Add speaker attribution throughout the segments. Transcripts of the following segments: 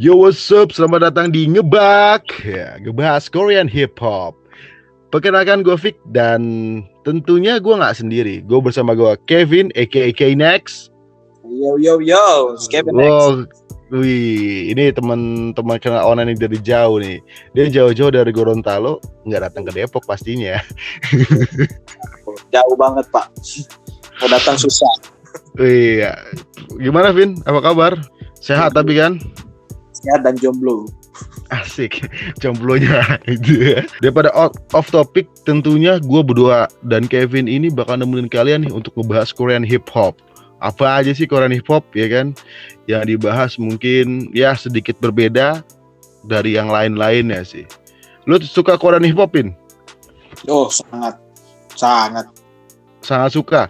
Speaker 1: Yo what's up, selamat datang di Ngebak ya, Ngebahas Korean Hip Hop Perkenalkan gue Vic dan tentunya gue nggak sendiri Gue bersama gue Kevin aka K-Nex
Speaker 2: Yo yo yo, Kevin Nex.
Speaker 1: Oh, wih, ini teman-teman kenal online dari jauh nih Dia jauh-jauh dari Gorontalo, nggak datang ke Depok pastinya
Speaker 2: Jauh banget pak, mau datang susah.
Speaker 1: Wih, ya. gimana Vin, apa kabar? Sehat tapi kan?
Speaker 2: Sehat dan jomblo.
Speaker 1: Asik, jomblonya itu ya. Daripada out, off topic, tentunya gue berdua dan Kevin ini bakal nemenin kalian nih untuk ngebahas Korean hip hop. Apa aja sih Korean hip hop ya kan? Yang dibahas mungkin ya sedikit berbeda dari yang lain-lainnya sih. Lu suka Korean hip hopin?
Speaker 2: Oh sangat, sangat,
Speaker 1: Sangat suka.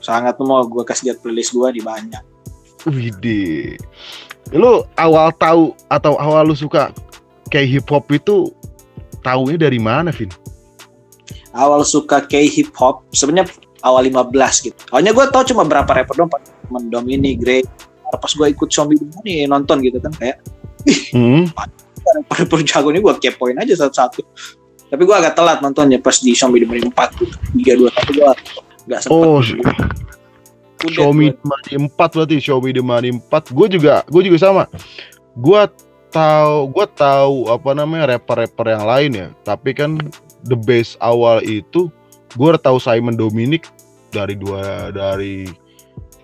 Speaker 2: sangat mau gue kasih lihat playlist gue di banyak.
Speaker 1: Widih. Lu awal tahu atau awal lu suka kayak hip hop itu taunya dari mana, Vin?
Speaker 2: Awal suka K hip hop, sebenarnya awal 15 gitu. Awalnya gue tau cuma berapa rapper doang, Pak. temen Domini, Grey. Pas gue ikut Zombie nih nonton gitu kan kayak
Speaker 1: Hmm.
Speaker 2: rapper jago ini gue kepoin aja satu-satu. Tapi gue agak telat nontonnya pas di Zombie di 4 tuh. 3 2 1 gue nggak sempet.
Speaker 1: Oh, Xiaomi Money 4 berarti Xiaomi Money 4. Gue juga gue juga sama. Gue tahu gue tahu apa namanya rapper-rapper yang lain ya. Tapi kan the base awal itu gue tahu Simon Dominic dari dua dari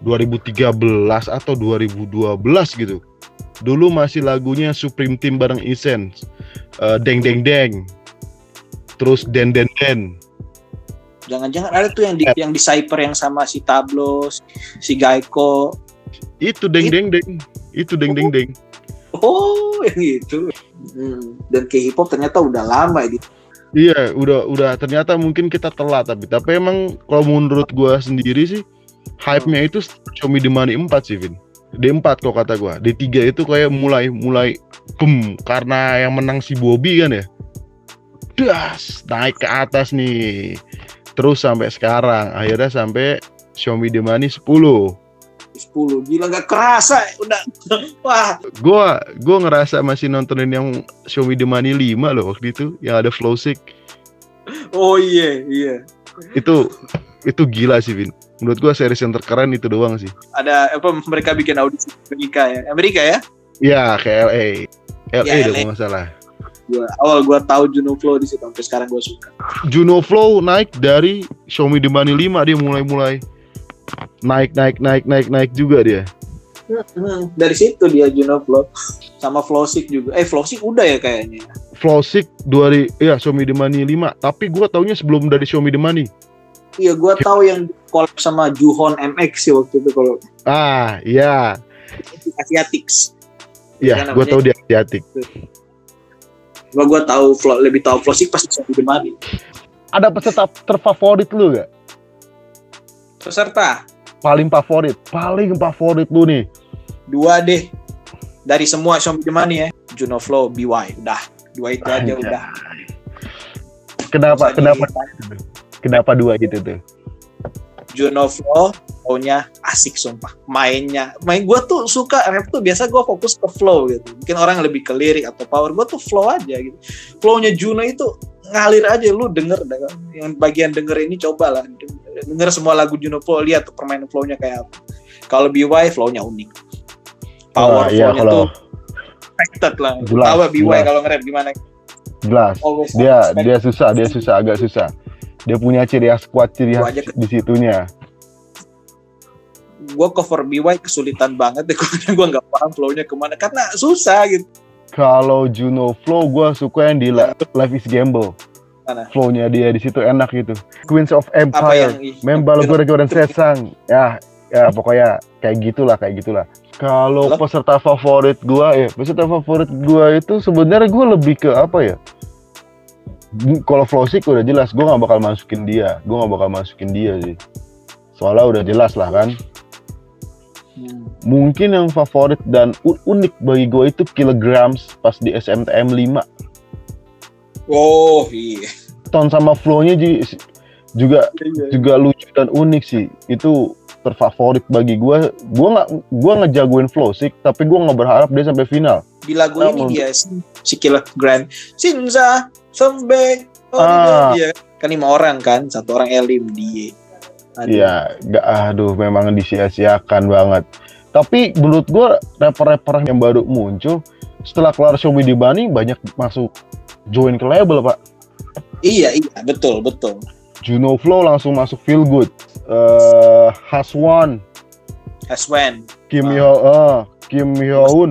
Speaker 1: 2013 atau 2012 gitu. Dulu masih lagunya Supreme Team bareng Essence. Eh, deng deng deng. Terus den den den.
Speaker 2: Jangan-jangan ada tuh yang di yang di Cyper yang sama si Tablo, si- Gaiko.
Speaker 1: Itu deng deng deng. Itu deng deng deng.
Speaker 2: Oh, yang itu. Hmm. Dan ke hip hop ternyata udah lama ya.
Speaker 1: Iya, udah udah ternyata mungkin kita telat tapi tapi emang kalau menurut gua sendiri sih hype-nya itu Xiaomi The Money 4 sih, Vin. D4 kok kata gua. D3 itu kayak mulai mulai boom karena yang menang si Bobby kan ya. Das, naik ke atas nih. Terus sampai sekarang akhirnya sampai Xiaomi The Money 10.
Speaker 2: 10 gila nggak kerasa udah wah
Speaker 1: Gua gua ngerasa masih nontonin yang Xiaomi The Money 5 loh waktu itu yang ada Flowsick.
Speaker 2: oh iya iya
Speaker 1: Itu itu gila sih, Vin. Menurut gua series yang terkeren itu doang sih.
Speaker 2: ada apa mereka bikin audisi Amerika ya Amerika ya
Speaker 1: Ya, kayak LA. LA
Speaker 2: Ya, LA.
Speaker 1: kalau nggak salah.
Speaker 2: Gua awal gua tahu Juno Flow di situ sampai sekarang gua suka
Speaker 1: Juno Flow naik dari Xiaomi The Money 5 dia mulai-mulai naik naik naik naik naik juga dia.
Speaker 2: Hmm, dari situ dia Juno Flow sama Flowsick juga eh Flowsick udah ya kayaknya
Speaker 1: Flowsick dari ya Xiaomi The Money 5, tapi gua taunya sebelum dari Xiaomi The Money.
Speaker 2: iya gua tahu yang collab sama Juhon MX sih waktu itu kalau
Speaker 1: Ah, iya.
Speaker 2: Asiatics
Speaker 1: Iya, gua
Speaker 2: namanya-
Speaker 1: tahu dia Asiatic.
Speaker 2: Gua gua tahu Flow lebih tahu Flowsick pas di Money
Speaker 1: Ada peserta terfavorit lu gak?
Speaker 2: peserta?
Speaker 1: Paling favorit, paling favorit lu nih.
Speaker 2: dua deh. Dari semua Xiaomi Money ya. Juno Flow BY udah. Dua itu aja udah.
Speaker 1: Kenapa
Speaker 2: Terus
Speaker 1: kenapa
Speaker 2: lagi
Speaker 1: kenapa dua gitu tuh?
Speaker 2: Juno Flow flow-nya asik sumpah. Mainnya. Main gue tuh suka rap tuh biasa gue fokus ke flow gitu. Mungkin orang lebih ke lirik atau power gue tuh flow aja gitu. Flow-nya Juno itu ngalir aja lu denger kan. yang bagian denger ini coba lah denger semua lagu Juno Flow lihat tuh permainan flow-nya kayak apa. Kalau BY flow-nya unik. Power
Speaker 1: iya,
Speaker 2: flow-nya
Speaker 1: kalau
Speaker 2: tuh expected lah.
Speaker 1: Jelas,
Speaker 2: tahu BY kalau nge-rap gimana?
Speaker 1: Jelas.
Speaker 2: always
Speaker 1: dia
Speaker 2: expected.
Speaker 1: dia susah dia susah agak susah. Dia punya ciri khas kuat ciri khas di situnya
Speaker 2: gue cover BY kesulitan banget deh karena gue nggak paham flow-nya ke mana. Karena susah gitu.
Speaker 1: Kalau Juno Flow gue suka yang di La- Life is Gamble.
Speaker 2: Mana?
Speaker 1: flownya dia di situ enak gitu. Queens of Empire. Membal gue Jordan Sesang. Ya ya pokoknya kayak gitulah kayak gitulah. Kalau peserta favorit gua ya peserta favorit gua itu sebenarnya gua lebih ke apa ya? Kalau Flowsick udah jelas gua nggak bakal masukin dia. Gua nggak bakal masukin dia sih. Soalnya udah jelas lah kan
Speaker 2: Hmm.
Speaker 1: mungkin yang favorit dan unik bagi gue itu kilograms pas di SMTM 5
Speaker 2: Oh iya.
Speaker 1: ton sama flow-nya ji- juga juga lucu dan unik sih itu terfavorit bagi gue. Gue nggak gue ngejagoin Flowsick, tapi gue nggak berharap dia sampai final.
Speaker 2: Di lagu
Speaker 1: Namun-
Speaker 2: ini dia si Killer Grand Sinza Sembek oh,
Speaker 1: Ah.
Speaker 2: dia kan lima orang kan satu orang Elim dia.
Speaker 1: Iya, nggak aduh memang disia-siakan banget. Tapi menurut gue rapper-rapper yang baru muncul setelah Show Me the Money banyak masuk join ke label pak.
Speaker 2: iya iya betul betul
Speaker 1: Juno Flow langsung masuk Feel Good. Eh Haswan,
Speaker 2: Aswen
Speaker 1: Kim
Speaker 2: Ah.
Speaker 1: Hyo, eh, Kim Hyoun,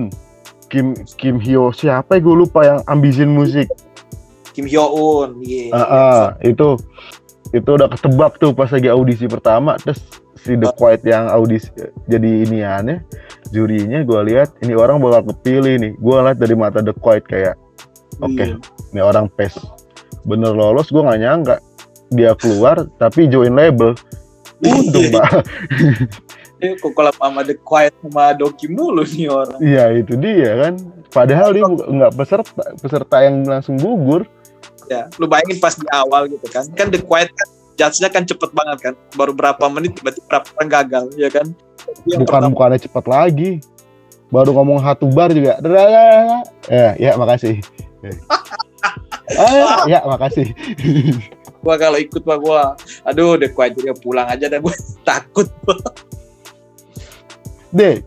Speaker 1: Kim Kim Hyo siapa ya gue lupa yang ambisin musik.
Speaker 2: Kim Hyo Un iya
Speaker 1: Ah, ah, itu itu udah ketebak tuh pas lagi audisi pertama terus si The Quiet yang audisi jadi ini aneh jurinya gue lihat ini orang bakal kepilih nih. Gue lihat dari mata The Quiet kayak oke
Speaker 2: Iya.
Speaker 1: ini orang pes. Bener lolos gue nggak nyangka dia keluar tapi join label. Untung
Speaker 2: Iya.
Speaker 1: pak.
Speaker 2: Eh, kok kalau sama The Quiet sama Doki mulu nih orang.
Speaker 1: Iya itu dia kan. Padahal dia bu- nggak peserta peserta yang langsung gugur
Speaker 2: ya lu bayangin pas di awal gitu kan. Kan The Quiet kan judge-nya kan cepet banget kan. Baru berapa menit tiba-tiba berapa orang gagal ya kan? Yang
Speaker 1: bukan
Speaker 2: pertama-
Speaker 1: bukannya cepat lagi. Baru ngomong satu bar juga ya ya makasih. Ah, ya makasih.
Speaker 2: Gua kalau ikut mah gua aduh The Quiet juga pulang aja dan gua takut
Speaker 1: deh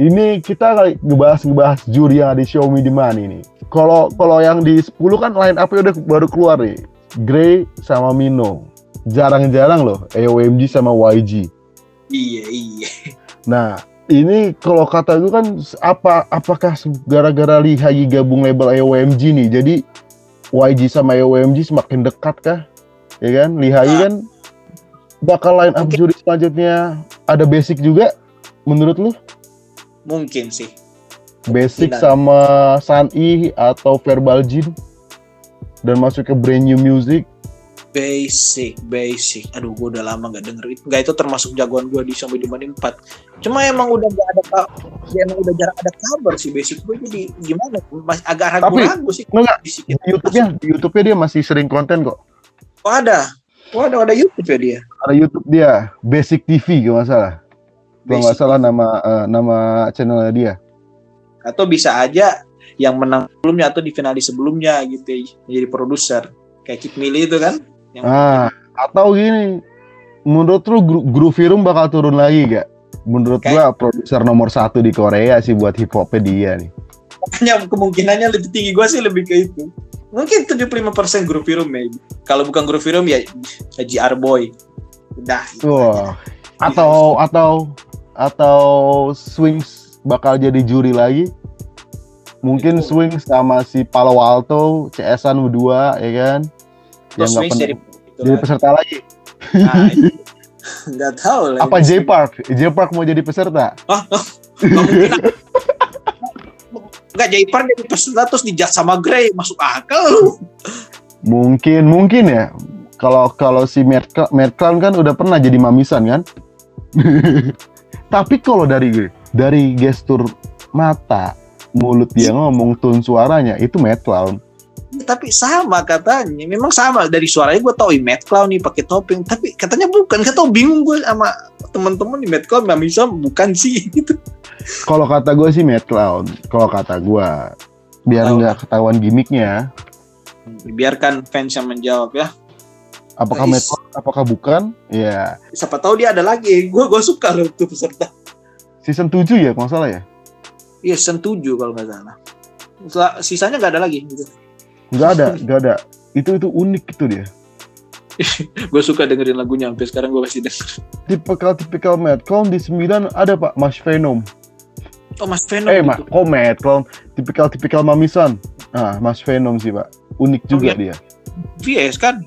Speaker 1: ini kita kali ngebahas ngebahas juri yang ada di Me the Money nih kalau kalau yang di 10 kan line up udah baru keluar nih. Grey sama Mino. Jarang-jarang loh AOMG sama YG
Speaker 2: iya iya.
Speaker 1: Nah, ini kalau kata gue kan apa apakah gara-gara Lihai gabung label AOMG nih, jadi YG sama AOMG semakin dekat kah? Ya kan? Lihai
Speaker 2: Ah.
Speaker 1: kan? Bakal line up juri selanjutnya. Ada basic juga menurut lu?
Speaker 2: mungkin sih.
Speaker 1: Basic
Speaker 2: Kemungkinan.
Speaker 1: sama Sunny atau Verbal Jin? Dan masuk ke brand new music.
Speaker 2: basic basic. Aduh gua udah lama nggak denger itu nggak itu termasuk jagoan gua di sampai di Banding 4 cuma emang udah nggak ada ya emang udah jarang ada kabar sih basic gue jadi gimana? Masih agak ragu-ragu sih.
Speaker 1: Enggak, di YouTube-nya, di YouTube-nya dia masih sering konten kok.
Speaker 2: oh ada. Oh ada ada YouTube ya dia.
Speaker 1: Ada YouTube dia, Basic TV kalau nggak salah. Kalau nggak salah nama eh, nama channelnya dia.
Speaker 2: atau bisa aja yang menang sebelumnya atau di finalis sebelumnya gitu ya, jadi produser kayak Kid Millie itu kan yang
Speaker 1: Ah, atau gini, menurut lu Gru- Groovy Room bakal turun lagi gak? Menurut gua produser nomor satu di Korea sih buat hip hopnya dia nih.
Speaker 2: makanya kemungkinannya lebih tinggi gue sih lebih ke itu mungkin 75% Groovy Room maybe kalau bukan Groovy Room ya GR Boy udah gitu aja.
Speaker 1: Atau atau atau Swings bakal jadi juri lagi. Mungkin
Speaker 2: Itu.
Speaker 1: Swings sama si Palo Alto, CS-an berdua ya kan? nggak
Speaker 2: Swings
Speaker 1: pernah-
Speaker 2: jadi itu
Speaker 1: jadi
Speaker 2: kan.
Speaker 1: peserta lagi.
Speaker 2: Nah, nggak tahu lah
Speaker 1: Apa. J Park? J Park mau jadi peserta?
Speaker 2: Nggak mungkin Enggak Jaipar jadi peserta terus dijat sama Grey masuk akal lu.
Speaker 1: Mungkin, mungkin ya. Kalau kalau si Matt Clown kan udah pernah jadi mamisan kan. Tapi kalau dari dari gestur mata, mulut dia ngomong, tone suaranya itu Matt Clown.
Speaker 2: Tapi sama katanya, memang sama dari suaranya gue tahu Matt Clown nih pakai topeng, tapi katanya bukan. Tau bingung gue sama teman-teman di Matt Clown bisa bukan sih gitu.
Speaker 1: Kalau kata gue sih Matt Clown. Kalau kata gue, biar nggak ketahuan gimmicknya,
Speaker 2: Biarkan fans yang menjawab ya.
Speaker 1: Apakah. Matt Clown, apakah bukan? Ya,
Speaker 2: Siapa tahu dia ada lagi. Gue gue suka loh tuh peserta.
Speaker 1: season 7 ya, kalau salah ya.
Speaker 2: Iya season 7 kalau nggak salah. Setelah, sisanya nggak ada lagi. Gitu.
Speaker 1: Nggak ada, nggak ada. Itu itu unik itu dia.
Speaker 2: gue suka dengerin lagunya sampai sekarang gue masih denger.
Speaker 1: Tipikal-tipikal Matt Clown di 9 ada pak, Mas Venom.
Speaker 2: Oh Mas Venom
Speaker 1: Eh, mak, kok Matt Clown? Tipikal-tipikal mamisan. Ah, Mas Venom sih, Pak. Unik juga
Speaker 2: iya.
Speaker 1: dia.
Speaker 2: VS kan.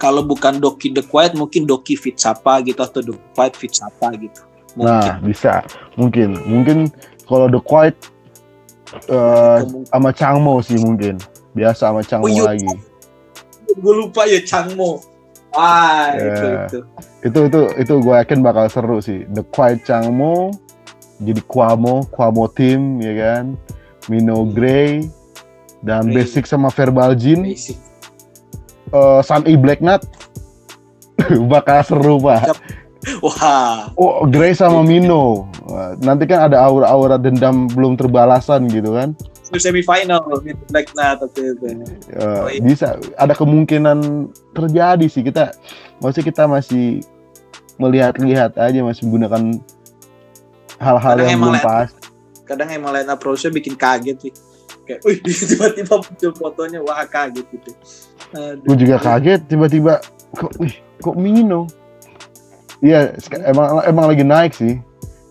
Speaker 1: Kalau
Speaker 2: bukan Doki The Quiet mungkin Doki Fit Sapa gitu atau The Quiet Fit Sapa gitu. Mungkin.
Speaker 1: Nah, bisa. Mungkin. Mungkin kalau The Quiet eh
Speaker 2: Kemungkinan.
Speaker 1: sama Changmo sih mungkin. Biasa sama Changmo
Speaker 2: Oh, iya.
Speaker 1: lagi.
Speaker 2: gue lupa ya Changmo. Wah,
Speaker 1: Ya.
Speaker 2: itu itu.
Speaker 1: Itu itu itu gue yakin bakal seru sih. The Quiet Changmo jadi Kwamo, Kwamo Team ya kan. Mino Grey dan
Speaker 2: Grey.
Speaker 1: Basic sama Verbal Jin,
Speaker 2: Basic.
Speaker 1: Eh Sun E Black Nut. bakal seru, Pak.
Speaker 2: Wah,
Speaker 1: Oh, Grey sama Mino. Nanti kan ada aura-aura dendam belum terbalasan gitu kan.
Speaker 2: semifinal gitu Black atau itu.
Speaker 1: Ya,
Speaker 2: Oh, iya.
Speaker 1: bisa ada kemungkinan terjadi sih kita maksudnya kita masih melihat-lihat aja masih menggunakan hal-hal yang belum pas
Speaker 2: Kadang emang line approach-nya bikin kaget sih. Kayak, wih tiba-tiba muncul fotonya, wah kaget gitu.
Speaker 1: Gue juga kaget tiba-tiba kok wih kok Mino iya emang emang lagi naik sih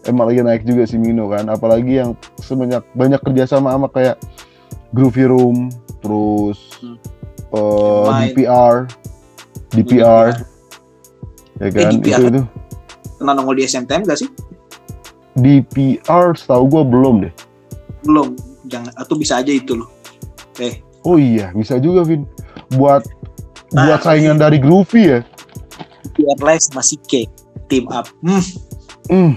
Speaker 1: emang lagi naik juga si Mino kan apalagi yang sebanyak banyak kerjasama sama kayak Groovy Room terus
Speaker 2: Hmm.
Speaker 1: eh,
Speaker 2: Main.
Speaker 1: DPR DPR ya
Speaker 2: Eh,
Speaker 1: kan
Speaker 2: DPR.
Speaker 1: itu itu
Speaker 2: Pernah nongol di SMTM gak sih?
Speaker 1: DPR setahu gue belum deh
Speaker 2: Belum. Jangan atau bisa aja itu loh. Eh,
Speaker 1: Oh iya, bisa juga Vin. Buat
Speaker 2: Nah,
Speaker 1: buat saingan dari Groovy ya.
Speaker 2: biar live sama si K team up. Hmm,
Speaker 1: Hmm.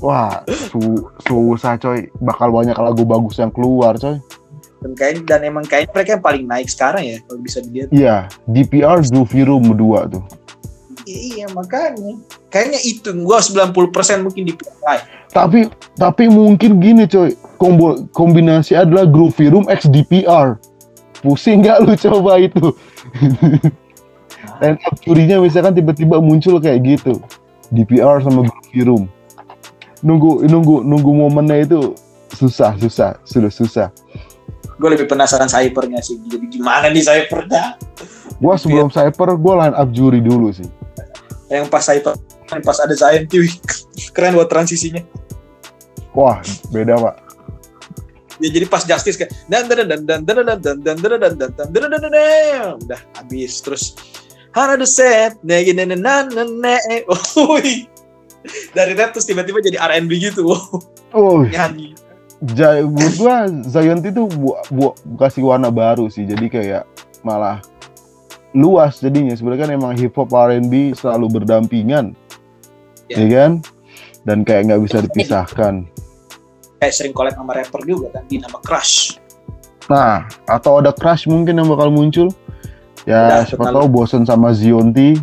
Speaker 1: Wah, su susah coy. Bakal banyak lagu bagus yang keluar coy.
Speaker 2: dan kayak dan emang kayaknya mereka yang paling naik sekarang ya kalau bisa dilihat.
Speaker 1: Iya, DPR Groovy Room berdua tuh.
Speaker 2: Iya, makanya. Kayaknya itu gua 90% mungkin live.
Speaker 1: Tapi tapi mungkin gini coy. Kombo, kombinasi adalah Groovy Room X DPR. Pusing nggak lu coba itu? Dan curinya misalkan tiba-tiba muncul kayak gitu. DPR sama Groovy Room. Nunggu nunggu nunggu momennya itu susah susah sudah susah.
Speaker 2: Gue lebih penasaran Cypher-nya sih. Jadi gimana nih Cypher-nya?
Speaker 1: Gua sebelum Cyper gua line up juri dulu sih.
Speaker 2: Yang pas Cypher, yang pas ada Tiwi. Keren buat transisinya.
Speaker 1: Wah, beda pak.
Speaker 2: Ya jadi pas Justice kayak dan dan dan dan dan dan dan dan dan dan dan dan dan dan udah habis terus Hana the set ne ne ne ne Woi. dari rap terus tiba-tiba jadi R&B gitu
Speaker 1: Oh,
Speaker 2: nyanyi
Speaker 1: Jai, menurut gua Zion itu bu, bu, kasih warna baru sih. Jadi kayak malah luas jadinya. Sebenarnya kan emang hip hop R&B selalu berdampingan,
Speaker 2: Ya.
Speaker 1: ya kan? Dan kayak nggak bisa dipisahkan.
Speaker 2: Kayak sering collab sama rapper juga kan di nama Crush
Speaker 1: Nah, atau ada Crush mungkin yang bakal muncul. Ya,
Speaker 2: Udah,
Speaker 1: siapa tahu bosen sama Zionti.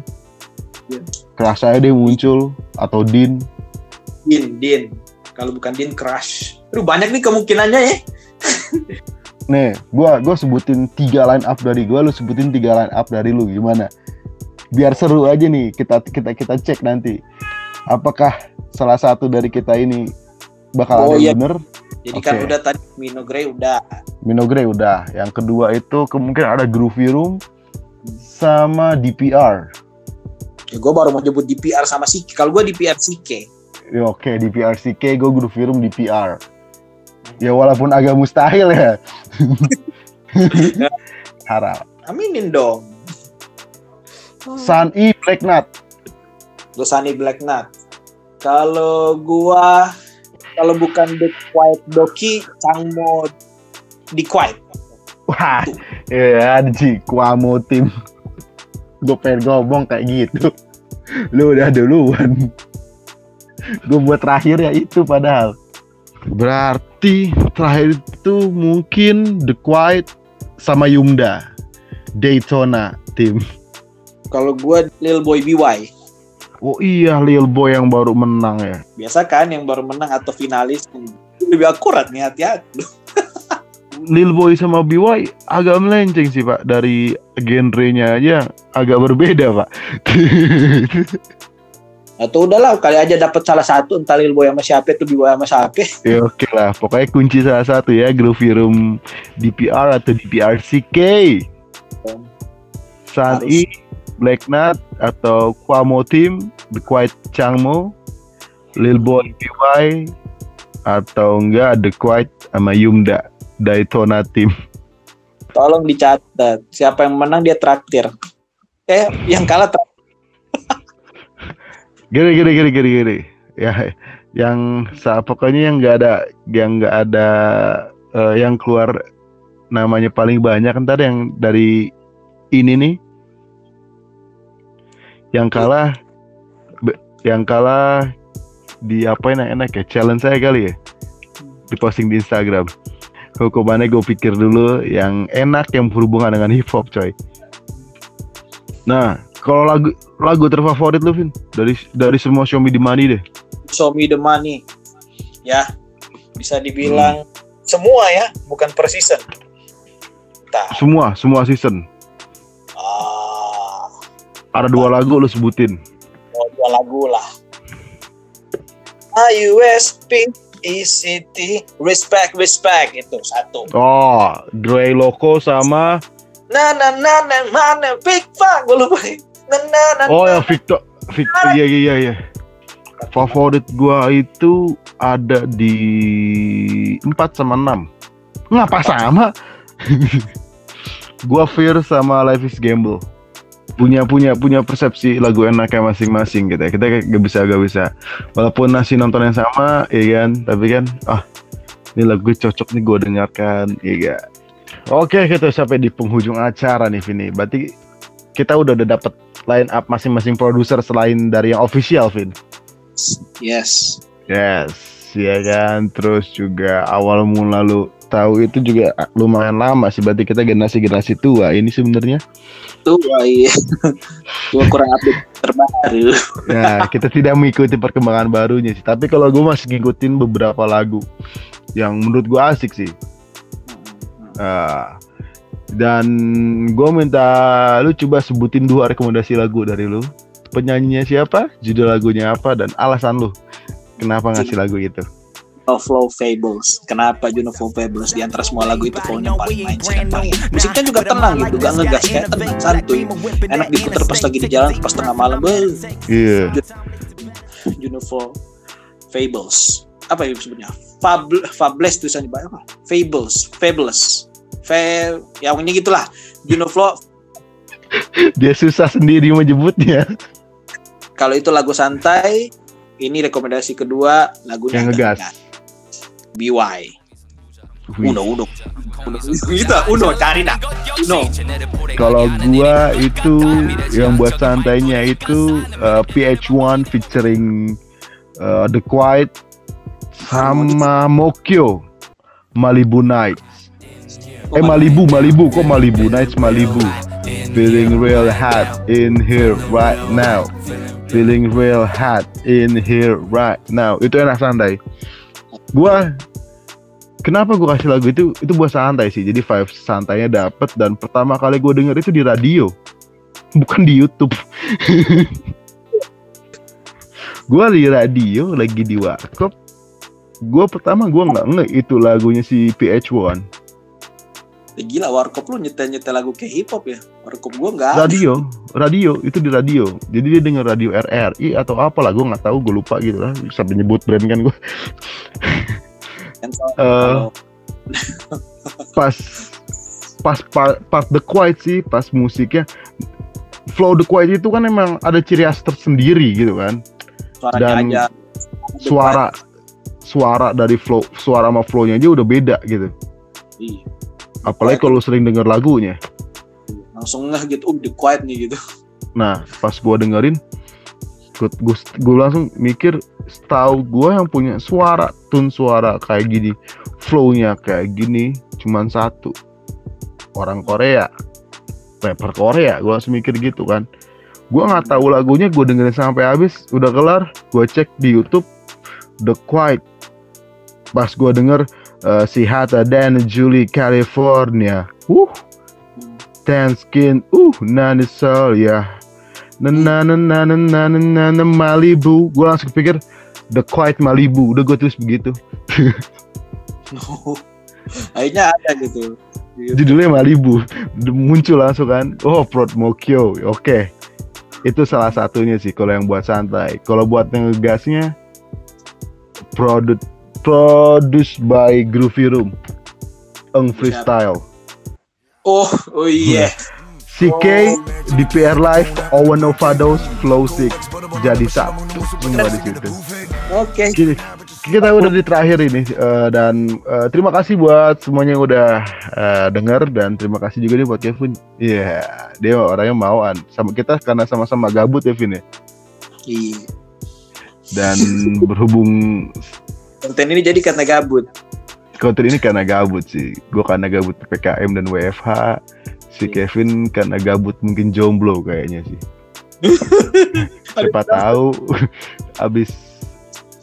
Speaker 2: Iya.
Speaker 1: Crush saya deh muncul atau Din.
Speaker 2: Din Din kalau bukan Din Crush Aduh banyak nih kemungkinannya ya
Speaker 1: Nih, gua gua sebutin tiga line up dari gua, lu sebutin tiga line up dari lu gimana? Biar seru aja nih, kita kita kita cek nanti. Apakah salah satu dari kita ini bakal
Speaker 2: Oh,
Speaker 1: ada
Speaker 2: iya.
Speaker 1: bener?
Speaker 2: jadi kan
Speaker 1: Oke.
Speaker 2: udah tadi Mino Grey udah
Speaker 1: Minogre udah. Yang kedua itu kemungkinan ada Groovy Room sama DPR.
Speaker 2: ya gue baru mau nyebut DPR sama si kalau gue DPR CK
Speaker 1: Ya, Oke, DPR CK, gue Groovy Room DPR. Ya walaupun agak mustahil ya. Harap.
Speaker 2: aminin dong
Speaker 1: Sun E Black Nut.
Speaker 2: Gue Sunny Black Nut. Kalau gua kalau bukan The Quiet Doki, Changmo di Quiet.
Speaker 1: Wah, ya di Kuamo tim. Gue pengen ngomong kayak gitu. Lu udah duluan. Gue buat terakhir ya itu padahal. Berarti terakhir itu mungkin The Quiet sama Yumda. Daytona tim.
Speaker 2: Kalau gua Lil Boy BY.
Speaker 1: Oh iya Lil Boy yang baru menang ya.
Speaker 2: Biasa kan yang baru menang atau finalis lebih akurat nih hati-hati.
Speaker 1: Lil Boy sama BY agak melenceng sih pak dari genrenya aja agak berbeda pak.
Speaker 2: Atau udahlah kali aja dapat salah satu entah Lil Boy sama siapa itu BY sama siapa.
Speaker 1: ya oke lah pokoknya kunci salah satu ya Groovy Room DPR atau DPR CK. Sun
Speaker 2: Harus.
Speaker 1: E, Black Nut atau Kwamo Team, The Quiet Changmo, Lil Boy BY atau enggak The Quiet sama Yumda Daytona Team.
Speaker 2: Tolong dicatat. Siapa yang menang dia traktir. Eh, yang kalah traktir.
Speaker 1: Gini gini gini gini gini. ya yang pokoknya yang nggak ada yang nggak ada eh, yang keluar namanya paling banyak ntar yang dari ini nih yang kalah yang kalah di apa yang enak ya? Challenge saya kali ya? Di posting di Instagram. Hukumannya gue pikir dulu yang enak yang berhubungan dengan hip hop coy. Nah kalau lagu lagu terfavorit lu Vin? Dari dari semua Show Me The Money deh.
Speaker 2: Show me the money. Ya, bisa dibilang semua ya, bukan per season. Entah.
Speaker 1: semua semua season.
Speaker 2: Ah,
Speaker 1: ada dua lagu lu sebutin
Speaker 2: mau dua lagu lah. IUSP, ECT, respect, respect itu satu.
Speaker 1: oh Dre Loco sama
Speaker 2: Na na na na mana big fuck gue lupa. Na na na.
Speaker 1: oh yang Victor Victor iya iya iya iya favorit gua itu ada di 4 sama 6 ngapa sama gua Fear sama Life is Gamble punya punya punya persepsi lagu enaknya masing-masing gitu ya kita gak bisa gak bisa walaupun nasi nonton yang sama ya kan tapi kan ah ini lagu cocok nih gue dengarkan iya gak? oke kita sampai di penghujung acara nih Vini berarti kita udah udah dapet line up masing-masing produser selain dari yang official Vin
Speaker 2: Yes.
Speaker 1: Yes, ya kan. Terus juga awal mula lu tahu itu juga lumayan lama sih. Berarti kita generasi-generasi tua ini sebenarnya.
Speaker 2: Tuh, wah, iya. Gue kurang update terbaru.
Speaker 1: Nah, kita tidak mengikuti perkembangan barunya sih. Tapi kalau gue masih ngikutin beberapa lagu yang menurut gue asik sih. Ah, dan gue minta lu coba sebutin dua rekomendasi lagu dari lu. Penyanyinya siapa, judul lagunya apa, dan alasan lu kenapa ngasih lagu itu.
Speaker 2: Juno Flow Fables. Kenapa Juno Flow Fables di antara semua lagu itu pokoknya paling mindset yang paling. Musiknya juga tenang gitu, gak ngegas kayak tenang santuy. Enak diputer pas lagi di jalan pas tengah malam.
Speaker 1: Iya.
Speaker 2: Juno Flow Fables. Apa ya sebenarnya? Fable, Fables tulisannya apa? Fables, Fables. Fa ya pokoknya gitulah. Juno Flow
Speaker 1: Dia susah sendiri menyebutnya.
Speaker 2: kalau itu lagu santai, ini rekomendasi kedua lagunya
Speaker 1: Yang
Speaker 2: agak
Speaker 1: ngegas.
Speaker 2: BY. Uno, Uno. Uno. Gitu, Uno, cari dah. Uno.
Speaker 1: Kalau gua itu yang buat santainya itu uh, PH1 featuring uh, The Quiet sama Mokyo Malibu Nights. Eh Malibu, Malibu kok Malibu Nights Malibu. Feeling real hot in here right now. Feeling real hot in here right now. Itu enak santai. Gua kenapa gua kasih lagu itu itu buat santai sih. Jadi vibe santainya dapet dan pertama kali gue denger itu di radio. Bukan di YouTube. gua di radio lagi di warkop. Gua pertama gua nggak nge itu lagunya si PH1.
Speaker 2: Ya, gila warkop lu nyetel-nyetel lagu kayak hip hop ya. Warkop gua enggak ada.
Speaker 1: radio radio itu di radio jadi dia denger radio RRI atau apa lah gue nggak tahu gue lupa gitu lah sampai nyebut brand kan gue
Speaker 2: kalau-
Speaker 1: Eh, pas pas part, part the quiet sih pas musiknya flow the quiet itu kan emang ada ciri khas tersendiri gitu kan
Speaker 2: suaranya
Speaker 1: dan
Speaker 2: aja.
Speaker 1: suara suara dari flow suara sama flownya aja udah beda gitu
Speaker 2: Iya.
Speaker 1: Apalagi kalau sering denger lagunya
Speaker 2: langsung ngeh gitu, uh, the quiet nih gitu.
Speaker 1: Nah, pas gua dengerin, gue, gue, gue langsung mikir, setahu gua yang punya suara, tune suara kayak gini, flow-nya kayak gini, cuman satu. Orang Korea, rapper Korea, gua langsung mikir gitu kan. Gua nggak tahu lagunya, gue dengerin sampai habis, udah kelar, gua cek di YouTube, The Quiet. Pas gua denger Eh, uh, Sihata dan Julie California. Uh, tan Skin, uh, Nani Sol ya. Nana Malibu. Gue langsung pikir The Quiet Malibu. Udah gue tulis begitu.
Speaker 2: oh, Akhirnya ada gitu.
Speaker 1: Judulnya Malibu. Muncul langsung kan. Oh, Prod Mokyo. Oke. Okay. Itu salah satunya sih kalau yang buat santai. Kalau buat ngegasnya produk produced by Groovy Room. Eng Freestyle.
Speaker 2: Oh, oh iya.
Speaker 3: CK, DPR Live, Owen Ovados, Flow Six jadi satu semua di situ.
Speaker 2: Oke.
Speaker 3: Gini, kita udah di terakhir ini eh, dan eh, terima kasih buat semuanya yang udah eh, denger dan terima kasih juga nih buat Kevin. Iya, dia orangnya mauan sama kita karena sama-sama gabut ya Vin ya.
Speaker 2: Iya.
Speaker 3: Dan berhubung
Speaker 2: Konten ini jadi karena gabut.
Speaker 3: konten ini karena gabut sih. Gue karena gabut PKM dan WFH. Si Kevin karena gabut mungkin jomblo kayaknya sih. Siapa tahu abis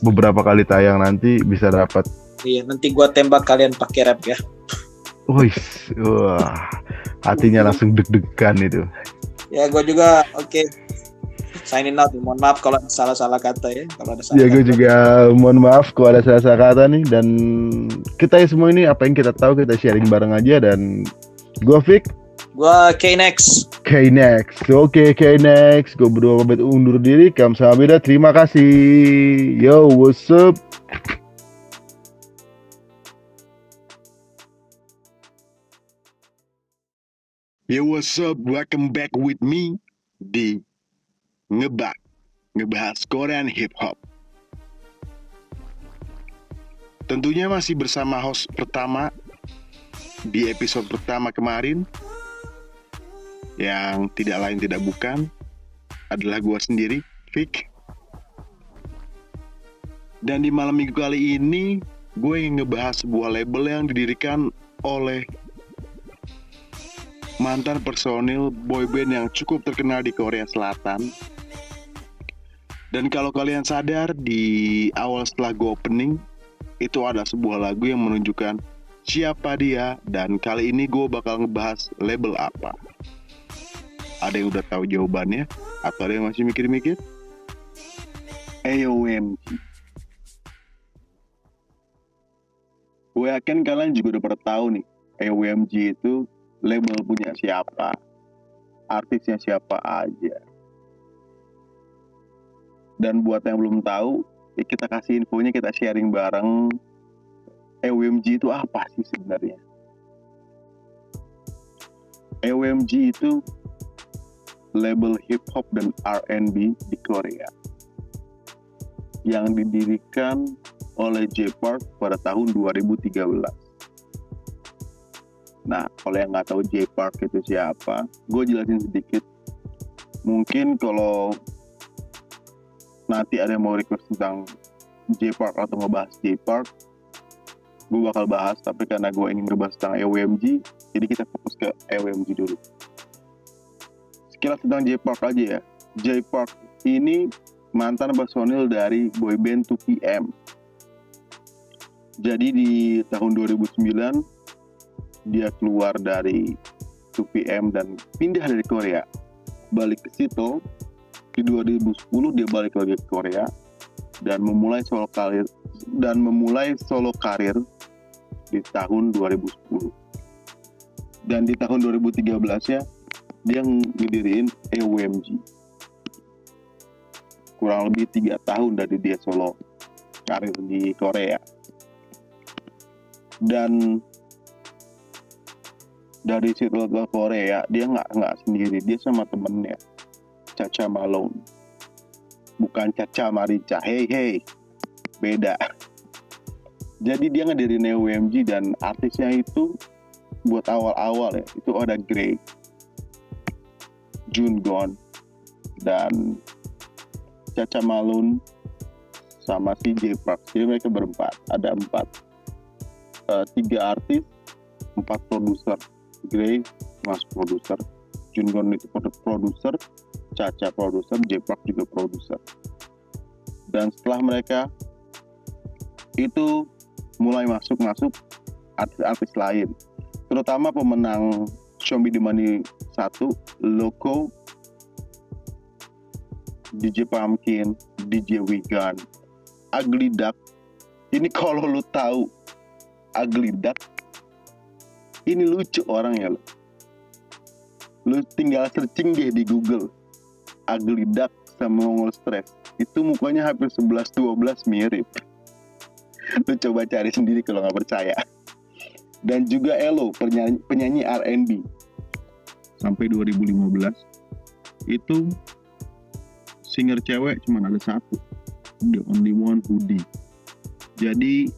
Speaker 3: beberapa kali tayang nanti bisa dapat
Speaker 2: Iya, nanti gua tembak kalian pakai rap ya.
Speaker 3: Wih, wah, hatinya langsung deg-degan itu.
Speaker 2: Ya, gua juga oke. Signing out. Mohon maaf kalau ada salah-salah kata ya. Kalau ada salah.
Speaker 3: Ya, gue
Speaker 2: kata.
Speaker 3: juga mohon maaf kalau ada salah-salah kata nih dan kita ya semua ini apa yang kita tahu kita sharing bareng aja dan gue Vic,
Speaker 2: Gua K-Next.
Speaker 3: K-Next. Oke, K-Next. Gue berdua pamit undur diri. Kamsahamnida. Terima kasih. Yo, what's up?
Speaker 1: Yo what's up, welcome back with me di Ngebak Ngebahas Korean Hip Hop Tentunya masih bersama host pertama di episode pertama kemarin Yang tidak lain tidak bukan adalah gua sendiri, Vic Dan di malam minggu kali ini gue ingin ngebahas sebuah label yang didirikan oleh mantan personil boyband yang cukup terkenal di Korea Selatan. Dan kalau kalian sadar di awal setelah gue opening itu ada sebuah lagu yang menunjukkan siapa dia dan kali ini gue bakal ngebahas label apa. Ada yang udah tahu jawabannya atau ada yang masih mikir-mikir? AOMG. Gue yakin kalian juga udah pernah tahu nih AOMG itu label punya siapa, artisnya siapa aja. Dan buat yang belum tahu, ya kita kasih infonya, kita sharing bareng. EWMG itu apa sih sebenarnya? EWMG itu label hip hop dan R&B di Korea yang didirikan oleh J Park pada tahun 2013. Nah, kalau yang nggak tahu J Park itu siapa, gue jelasin sedikit. Mungkin kalau nanti ada yang mau request tentang J Park atau ngebahas J Park, gue bakal bahas. Tapi karena gue ingin ngebahas tentang EWMG, jadi kita fokus ke EWMG dulu. Sekilas tentang J Park aja ya. J Park ini mantan personil dari boyband 2PM. Jadi di tahun 2009 dia keluar dari 2PM dan pindah dari Korea balik ke situ di 2010 dia balik lagi ke Korea dan memulai solo karir dan memulai solo karir di tahun 2010 dan di tahun 2013 ya dia ngedirin EWMG kurang lebih tiga tahun dari dia solo karir di Korea. Dan dari situ ke Korea dia nggak nggak sendiri dia sama temennya Caca Malone. Bukan Caca Marica hey hey. Beda. Jadi dia ngedirin UMG dan artisnya itu buat awal-awal ya itu ada Grey Jungon dan Caca Malone sama si J Park. Jadi mereka berempat. Ada empat Eh, tiga artis empat produser. Grey mas produser. Jungon itu produ- produser Caca produser J Park juga produser. Dan setelah mereka itu mulai masuk-masuk artis-artis lain. Terutama pemenang The Money 1 Loco DJ Pumpkin DJ Wigan Ugly Duck. Ini kalau lu tahu Ugly Duck ini lucu orangnya lo lu tinggal searching deh di Google Ugly Duck sama Mongol Stress. Itu mukanya hampir 11-12 mirip. Lu coba cari sendiri kalau nggak percaya. Dan juga Elo penyanyi, penyanyi R&B sampai 2015 itu singer cewek cuma ada satu. The only one Hoodie jadi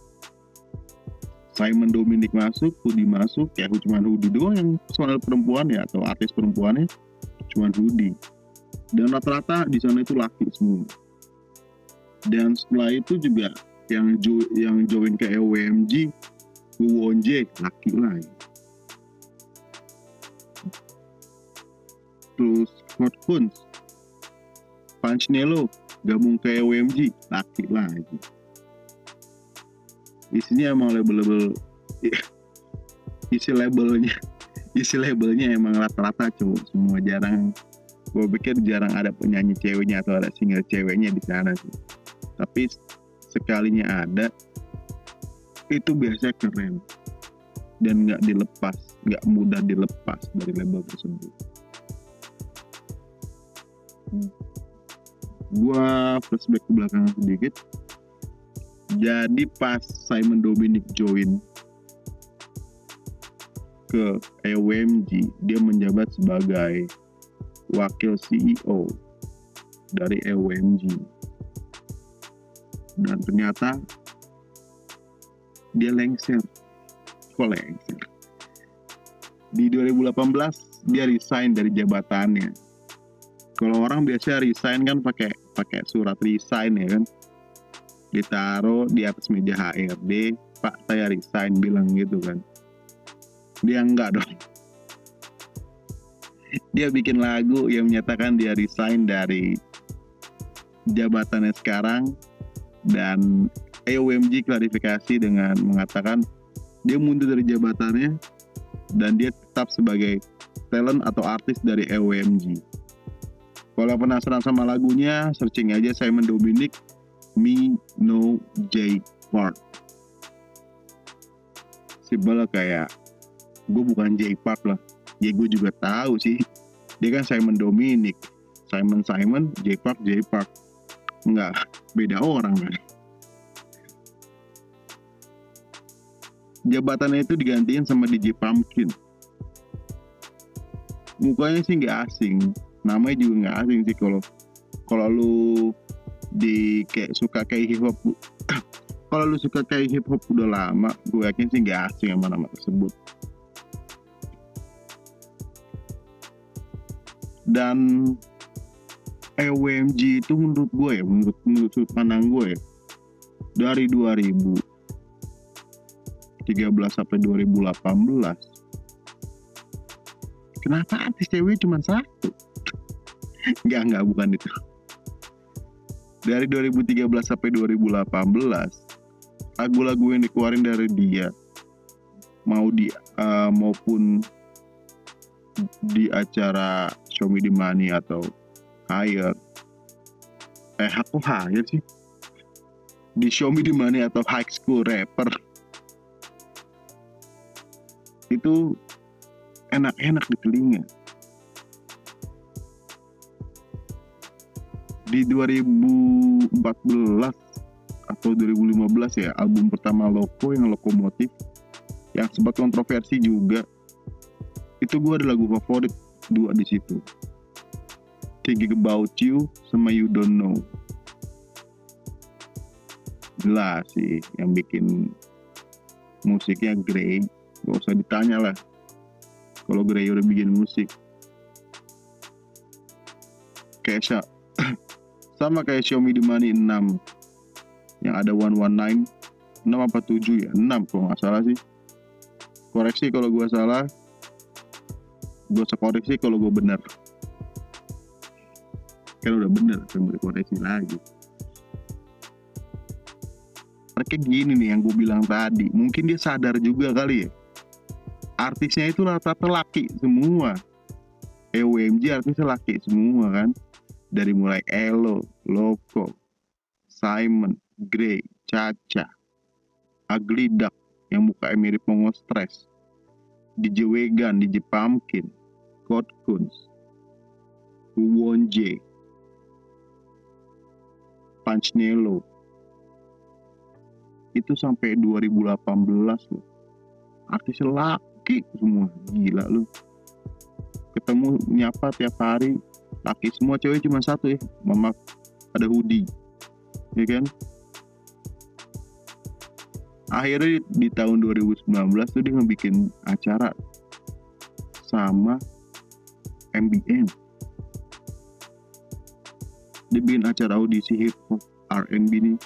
Speaker 1: Simon Dominic masuk, Hoodie masuk, ya cuma Hoodie doang yang personal perempuan ya atau artis perempuannya cuma Hoodie. Dan rata-rata di sana itu laki semua. Dan setelah itu juga yang jo yang join ke EWMG, Wonje laki lagi. Terus Scott Kunz, Panchnelo gabung ke EWMG laki lagi isinya emang label-label isi labelnya isi labelnya emang rata-rata cowok semua jarang gue pikir jarang ada penyanyi ceweknya atau ada single ceweknya di sana sih. Tapi sekalinya ada itu biasanya keren. Dan nggak dilepas nggak mudah dilepas dari label tersebut. Gua flashback ke belakang sedikit. Jadi pas Simon Dominic join ke EWMG, dia menjabat sebagai wakil CEO dari EWMG. Dan ternyata dia lengser. Kok lengser? Di 2018 dia resign dari jabatannya. Kalau orang biasa resign kan pakai pakai surat resign ya kan ditaruh di atas meja HRD Pak saya resign bilang gitu kan dia enggak dong dia bikin lagu yang menyatakan dia resign dari jabatannya sekarang dan EOMG klarifikasi dengan mengatakan dia mundur dari jabatannya dan dia tetap sebagai talent atau artis dari EOMG. Kalau penasaran sama lagunya, searching aja Simon Dominic me no J Park. Simpel kayak gue bukan J Park lah. Ya gue juga tahu sih dia kan Simon Dominic Simon Simon J Park J Park enggak beda orang kan. Jabatannya itu digantiin sama DJ Pumpkin. Mukanya sih nggak asing. Namanya juga nggak asing sih kalau kalau lu di kayak suka kayak hip hop kalau lu suka kayak hip hop udah lama gue yakin sih nggak asing sama nama tersebut dan EWMG itu menurut gue ya menurut menurut sudut pandang gue ya dari 2013 sampai 2018 kenapa artis cewek cuma satu? Enggak, enggak, bukan itu. Dari 2013 sampai 2018 lagu-lagu yang dikeluarin dari dia mau di uh, maupun di acara Show Me The Money atau Higher eh aku Higher sih. Di Show Me The Money atau High School Rapper. Itu enak-enak di telinga. Di 2014 atau 2015 ya album pertama Loko yang Lokomotif yang sempat kontroversi juga. Itu gue ada lagu favorit dua di situ. Thinking About You sama You Don't Know. Jelas sih yang bikin musiknya Grey gak usah ditanya lah. Kalau Grey udah bikin musik. Kayak sama kayak Xiaomi Money 6 yang ada 119 6 apa 7 ya? 6 kalau nggak salah sih. Koreksi kalau gue salah gue sekoreksi kalau gue bener. Kan udah bener boleh koreksi lagi. Mereka gini nih yang gue bilang tadi. Mungkin dia sadar juga kali ya. Artisnya itu rata-rata laki semua. EWMG artisnya laki semua kan. Dari mulai Elo, Loco, Simon, Grey, Caca, Ugly Duck yang mukanya mirip Mongo Stress, DJ Wegan, DJ Pumpkin, God Kunz, Won J, Punch Nelo, itu sampai 2018 loh. Artis laki semua. Gila lu. Ketemu nyapa tiap hari. Laki semua cewek cuma satu ya. Mama ada hoodie. Ya kan? Akhirnya di, di tahun 2019 tuh dia ngebikin acara sama MBN dia bikin acara audisi hip hop R&B nih.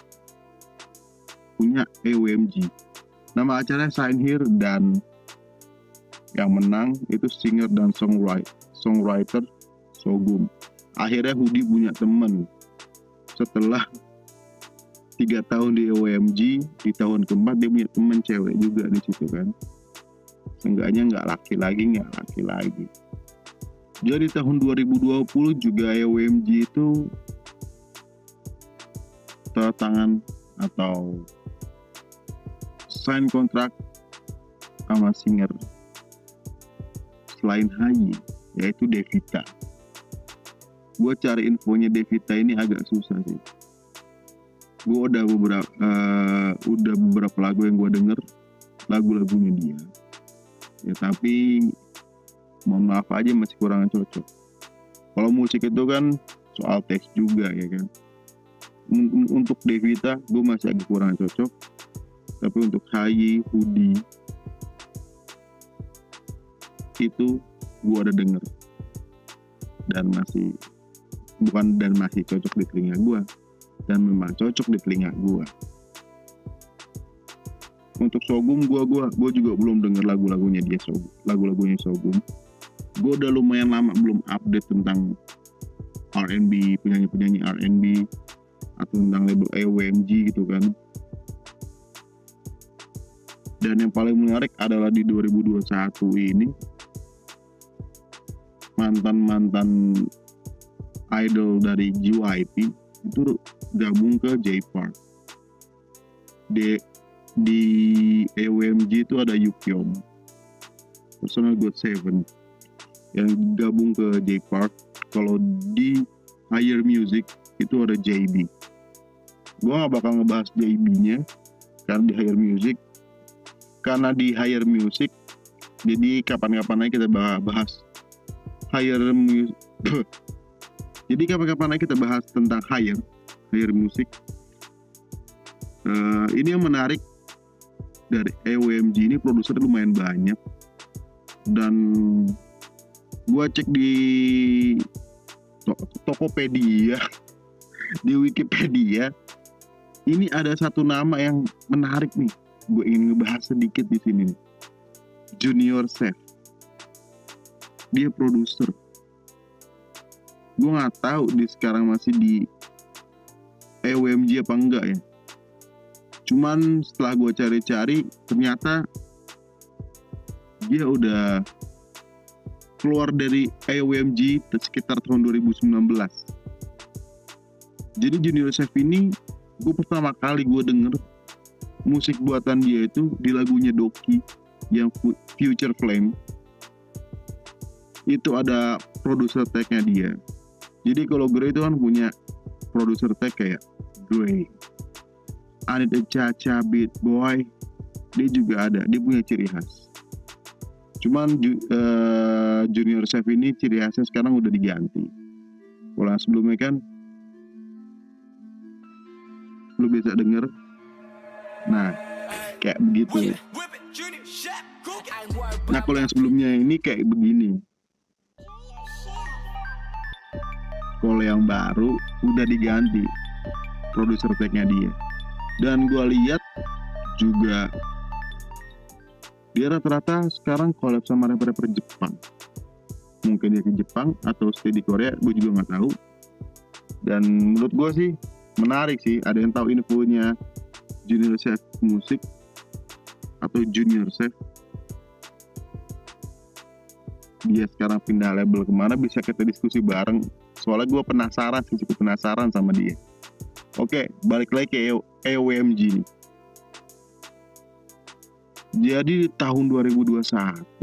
Speaker 1: Punya EWMG nama acaranya Sign Here dan yang menang itu singer dan songwriter songwriter Sogum. Akhirnya Hudi punya temen setelah tiga tahun di OMG di tahun keempat dia punya temen cewek juga di situ kan. Seenggaknya nggak laki lagi nggak laki lagi jadi tahun 2020 juga OMG itu tangan atau sign kontrak sama singer. Selain Hayi yaitu Devita. Gue cari infonya Devita ini agak susah sih. Gue udah beberapa uh, udah beberapa lagu yang gue denger lagu-lagunya dia. Ya tapi mohon maaf aja masih kurang cocok. Kalau musik itu kan soal teks juga ya kan? Untuk Devita gue masih agak kurang cocok. Tapi untuk Hayi, Hudi itu gue ada denger. Dan masih bukan dan masih cocok di telinga gue dan memang cocok di telinga gue untuk Sogum gue gua gue juga belum denger lagu-lagunya dia Sogum lagu-lagunya Sogum gue udah lumayan lama belum update tentang R&B penyanyi-penyanyi R&B atau tentang label AWMG gitu kan. Dan yang paling menarik adalah di 2021 ini mantan-mantan idol dari JYP itu gabung ke J Park. Di di EWMG itu ada Yukyom, Personal God Seven yang gabung ke J Park. Kalau di Higher Music itu ada JB. Gua nggak bakal ngebahas JB-nya karena di Higher Music karena di Higher Music jadi kapan-kapan aja kita bahas higher music jadi kapan-kapan lagi kita bahas tentang higher higher music uh, ini yang menarik dari EWMG ini produser lumayan banyak dan gua cek di to Tokopedia. Di Wikipedia ini ada satu nama yang menarik nih. Gue ingin ngebahas sedikit di sini nih. Junior Chef. Dia produser. Gue nggak tahu di sekarang masih di EWMG apa enggak ya. Cuman setelah gue cari-cari ternyata dia udah keluar dari EWMG sekitar tahun 2019 jadi Junior Chef ini gue pertama kali gue denger musik buatan dia itu di lagunya Doki yang Future Flame. Itu ada produser tagnya dia. Jadi kalau Grey itu kan punya produser tag kayak Grey ada Caca Beat Boy dia juga ada. Dia punya ciri khas cuman uh, Junior Chef ini ciri khasnya sekarang udah diganti. Kalau sebelumnya kan lu bisa denger nah kayak begitu. Nah kalau yang sebelumnya ini kayak begini. Kalau yang baru udah diganti produser tagnya dia. Dan gue lihat juga dia rata-rata sekarang collab sama rapper-rapper Jepang. Mungkin dia ke Jepang atau stay di Korea gue juga nggak tahu. Dan menurut gue sih menarik sih ada yang tahu infonya. Junior Chef Musik atau Junior Chef. Dia sekarang pindah label ke mana bisa kita diskusi bareng. Soalnya gue penasaran sih cukup penasaran sama dia. Oke balik lagi ke EWMG nih jadi tahun 2021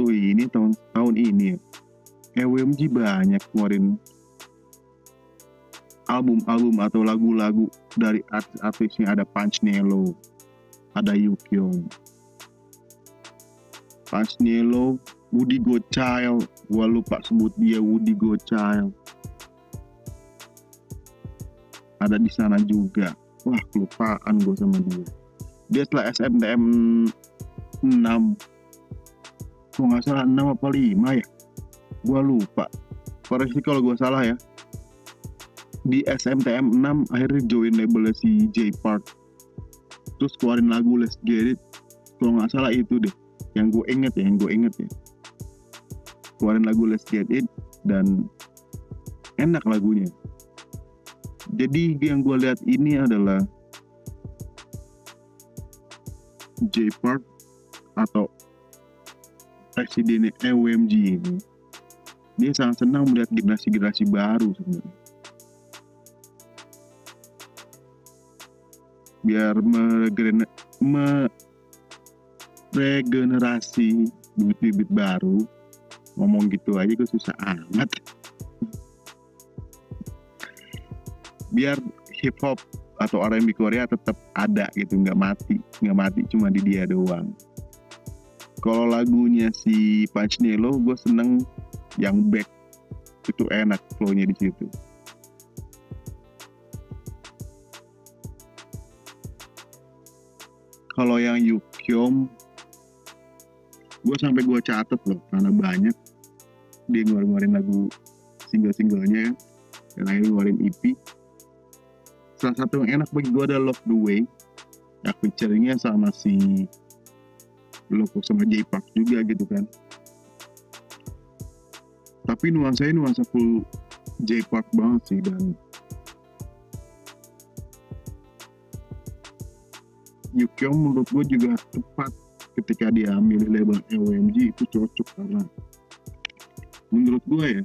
Speaker 1: ini tahun tahun ini EWMG banyak keluarin album-album atau lagu-lagu dari artis-artisnya. Ada Punch Nelo, ada Yukyong. Punch Nelo Woody Gochild gua lupa sebut dia Woody Gochild ada di sana juga. Wah kelupaan gue sama dia. Dia setelah SMTM 6 kalau nggak salah 6 apa 5 ya? Gua lupa. Koreksi kalau gua salah ya. Di SMTM 6 akhirnya join labelnya si J Park. Terus keluarin lagu Let's Get It. Kalau nggak salah itu deh yang gue inget ya yang gue inget ya. Keluarin lagu Let's Get It dan enak lagunya. Jadi yang gue lihat ini adalah J Park atau presiden EWMG ini dia sangat senang melihat generasi-generasi baru sebenarnya. Biar meregener- meregenerasi bibit-bibit baru ngomong gitu aja gue susah amat. Biar hip hop atau R&B Korea tetap ada gitu nggak mati nggak mati cuma di dia doang kalau lagunya si Punch Nelo gue seneng yang back. Itu enak flownya di situ. Kalau yang Yukyom gue sampai gue catet loh karena banyak. Dia ngeluarin lagu single-singlenya dan akhirnya ngeluarin EP salah satu yang enak bagi gue adalah Love the Way yang featuringnya sama si Loko sama J Park juga gitu kan. Tapi nuansanya nuansa full J Park banget sih dan Yukyong menurut gue juga tepat ketika dia milih label EWMG itu cocok karena menurut gue ya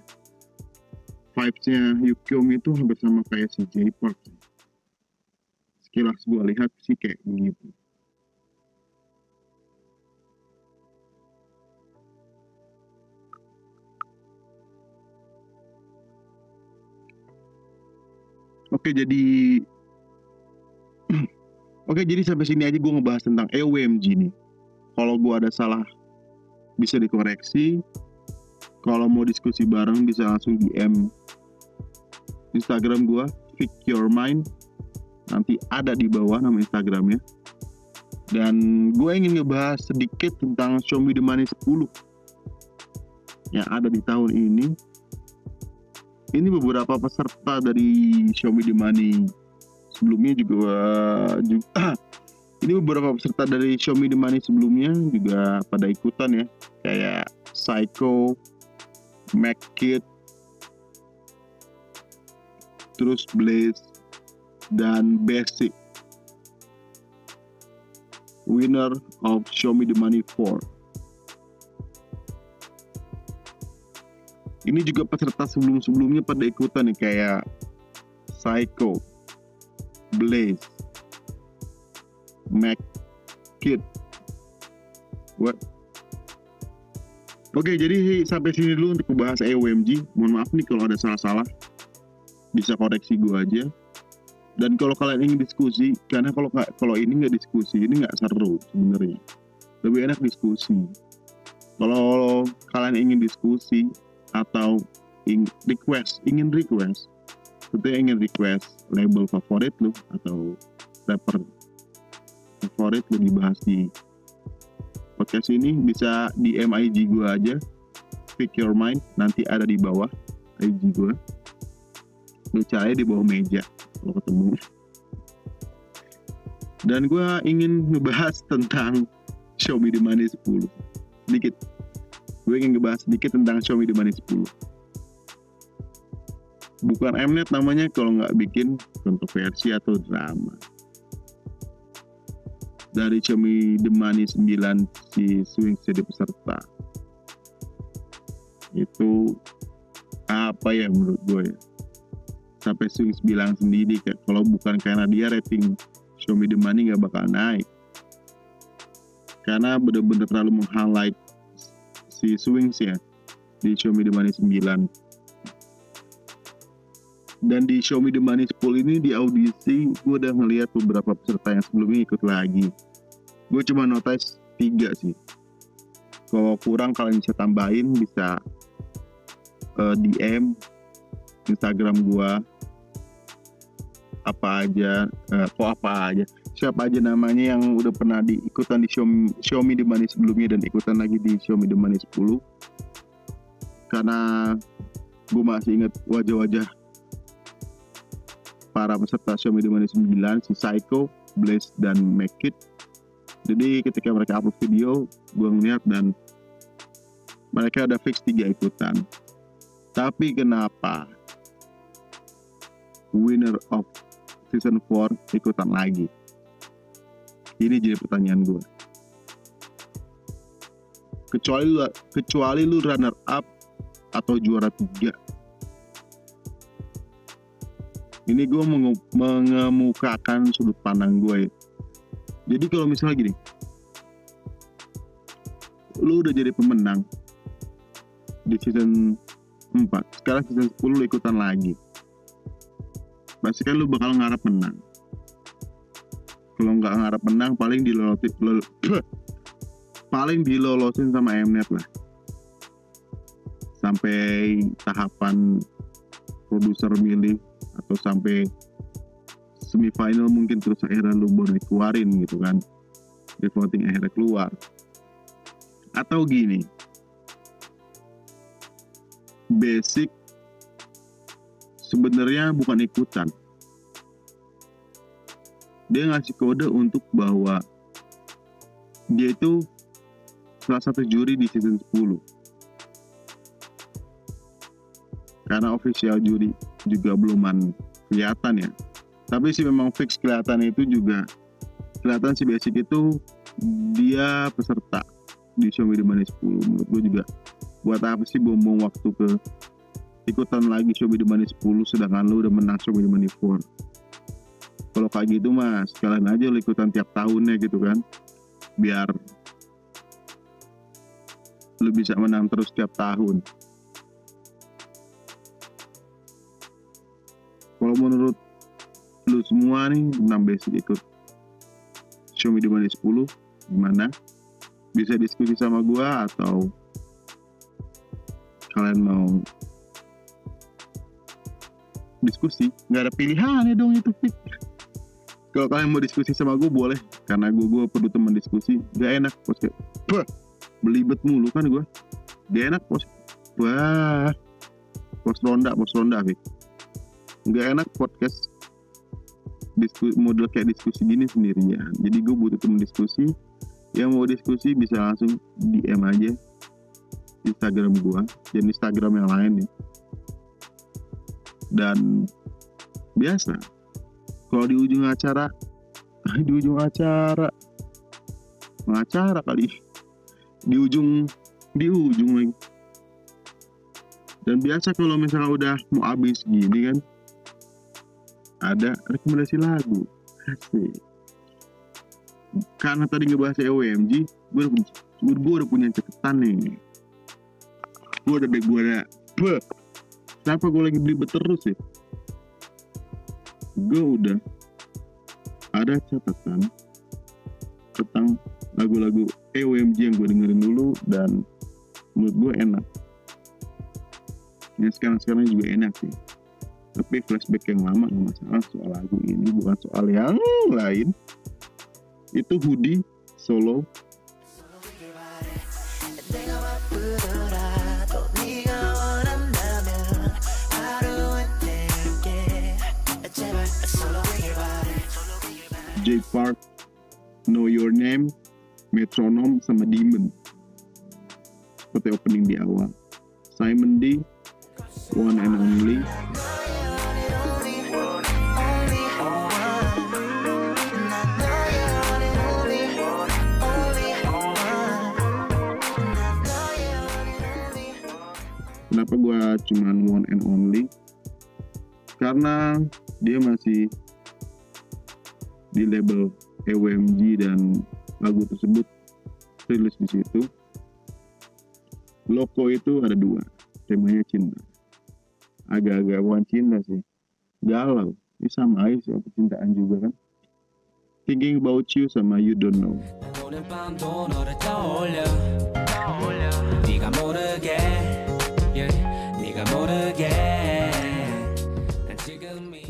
Speaker 1: vibes-nya Yukyong itu hampir sama kayak si J Park sekilas gue lihat sih kayak begitu Oke jadi Oke jadi sampai sini aja gue ngebahas tentang EWMG nih. Kalau gue ada salah bisa dikoreksi. Kalau mau diskusi bareng bisa langsung DM Instagram gue Pick Your Mind. Nanti ada di bawah nama Instagramnya. Dan gue ingin ngebahas sedikit tentang Me The Money 10 Yang ada di tahun ini ini beberapa peserta dari Me The Money sebelumnya juga juga ini beberapa peserta dari Me The Money sebelumnya juga pada ikutan ya. Kayak Psycho, Kid, terus Blaze dan Basic. Winner of Me The Money 4 ini juga peserta sebelum-sebelumnya pada ikutan nih kayak Psycho, Blaze, Mac Kid. What? Oke, jadi sampai sini dulu untuk membahas EWMG. Mohon maaf nih kalau ada salah-salah. Bisa koreksi gue aja. Dan kalau kalian ingin diskusi, karena kalau kalau ini nggak diskusi, ini nggak seru sebenarnya. Lebih enak diskusi. Kalau kalian ingin diskusi, atau ing request ingin request. Tentunya ingin request label favorit lu atau rapper favorit lu dibahas di podcast ini bisa di MIG gue aja. Pick your mind nanti ada di bawah IG gue lu cari di bawah meja kalau ketemu. Dan gue ingin ngebahas tentang Me The Money 10 sedikit gue ingin ngebahas sedikit tentang Xiaomi The Money 10 bukan Mnet namanya kalau nggak bikin kontroversi atau drama. Dari Xiaomi The Money 9 si swing jadi peserta. Itu apa ya menurut gue ya? Sampai swing bilang sendiri kayak kalau bukan karena dia rating Xiaomi The Money nggak bakal naik. Karena bener-bener terlalu meng-highlight si Swings ya. Di Me The Money 9 dan di Me The Money 10 ini di audisi gue udah ngeliat beberapa peserta yang sebelumnya ikut lagi. Gue cuma notice tiga sih. Kalau kurang kalian bisa tambahin bisa eh, DM Instagram gua. Apa aja eh, kok apa aja siapa aja namanya yang udah pernah diikutan di Xiaomi, Xiaomi The Money sebelumnya dan ikutan lagi di Xiaomi The Money 10 karena gue masih ingat wajah-wajah para peserta Xiaomi The Money 9 si Psycho, Blaze, dan Mekit jadi ketika mereka upload video gue ngeliat dan mereka ada fix tiga ikutan. Tapi kenapa winner of season 4 ikutan lagi ini jadi pertanyaan gue kecuali lu, kecuali lu runner up atau juara tiga. Ini gue mengemukakan sudut pandang gue ya. jadi kalau misalnya gini. Lu udah jadi pemenang di season 4 sekarang season 10 lu ikutan lagi. Pasti kan lu bakal ngarep menang kalau nggak ngarep menang paling dilolosin lol- paling dilolosin sama Mnet lah. Sampai tahapan produser milih atau sampai semifinal mungkin terus akhirnya lu baru dikeluarin gitu kan. Di voting akhirnya keluar. Atau gini. Basic sebenarnya bukan ikutan dia ngasih kode untuk bahwa dia itu salah satu juri di season 10 karena official juri juga beluman kelihatan ya. Tapi sih memang fix kelihatan itu juga kelihatan si basic itu dia peserta di Xiaomi The Money 10 menurut gue juga buat apa sih buang waktu ke ikutan lagi Xiaomi The Money 10 sedangkan lu udah menang Xiaomi The Money 4 kalau kayak gitu mas sekalian aja lu ikutan tiap tahunnya gitu kan. Biar lu bisa menang terus tiap tahun. Kalau menurut lu semua nih tentang basic ikut. Xiaomi Money 10 gimana? Bisa diskusi sama gua atau kalian mau diskusi? Nggak ada pilihan ya dong itu Fik. Kalau kalian mau diskusi sama gue boleh. Karena gue gue perlu teman diskusi. Gak enak pos "Bah, belibet mulu kan gue gak enak pos wah pos ronda pos ronda Fik. nggak enak podcast diskusi model kayak diskusi gini sendirian. Jadi gue butuh teman diskusi. Yang mau diskusi bisa langsung DM aja Instagram gua dan Instagram yang lain nih. Dan biasa kalau di ujung acara di ujung acara. Acara kali. Di ujung di ujung lagi. Dan biasa kalau misalnya udah mau habis gini kan ada rekomendasi lagu. Asik. Karena tadi ngebahas EOMG gue udah, gue udah punya catatan nih. Gue udah gue Beuh. kenapa gue lagi beli terus ya gue udah ada catatan tentang lagu-lagu EOMG yang gue dengerin dulu dan menurut gue enak. Yang sekarang-sekarang juga enak sih. Tapi flashback yang lama nggak masalah soal lagu ini bukan soal yang lain. Itu hoodie solo J Park Know Your Name Metronom sama Demon. Seperti opening di awal. Simon D One and Only. Kenapa gua cuman One and Only? Karena dia masih di label EWMG dan lagu tersebut rilis di situ. Loko itu ada dua, temanya cinta. Agak-agak bukan cinta sih, galau. Ini sama aja sih, percintaan juga kan. Thinking About You sama You Don't Know.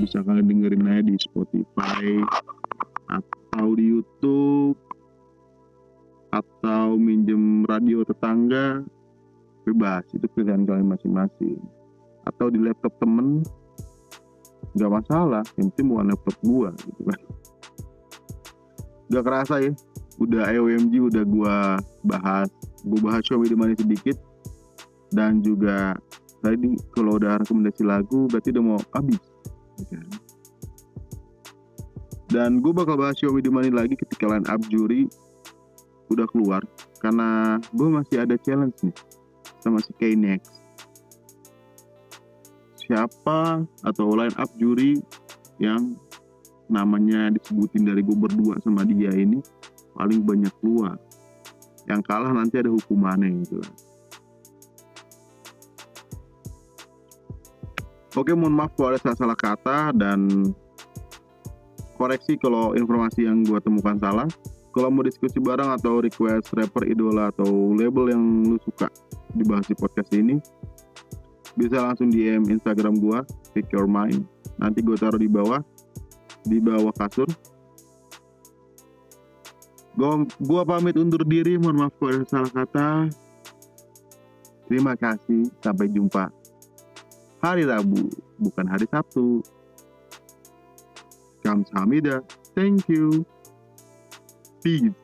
Speaker 1: Bisa kalian dengerin aja di Spotify, atau di YouTube. Atau minjem radio tetangga. Bebas itu pilihan kalian masing-masing. Atau di laptop temen. Nggak masalah yang penting bukan laptop gua gitu kan. Gak kerasa ya udah EOMG udah gua bahas. Gua bahas Xiaomi Money sedikit. Dan juga tadi kalau udah rekomendasi lagu berarti udah mau habis. Ya kan? Dan gue bakal bahas Xiaomi Money lagi ketika line up juri udah keluar. Karena gue masih ada challenge nih sama si K-Nex siapa atau line up juri yang namanya disebutin dari gue berdua sama dia ini paling banyak keluar? Yang kalah nanti ada hukumannya gitu lah. Oke, mohon maaf kalau ada salah-salah kata dan koreksi kalau informasi yang gue temukan salah. Kalau mau diskusi bareng atau request rapper idola atau label yang lu suka dibahas di podcast ini, bisa langsung DM Instagram gue, Pick Your Mind. Nanti gue taruh di bawah, di bawah kasur. Gua, gua pamit undur diri, mohon maaf kalau ada salah kata. Terima kasih, sampai jumpa hari Rabu, bukan hari Sabtu. 감사합니다. Thank you. Peace.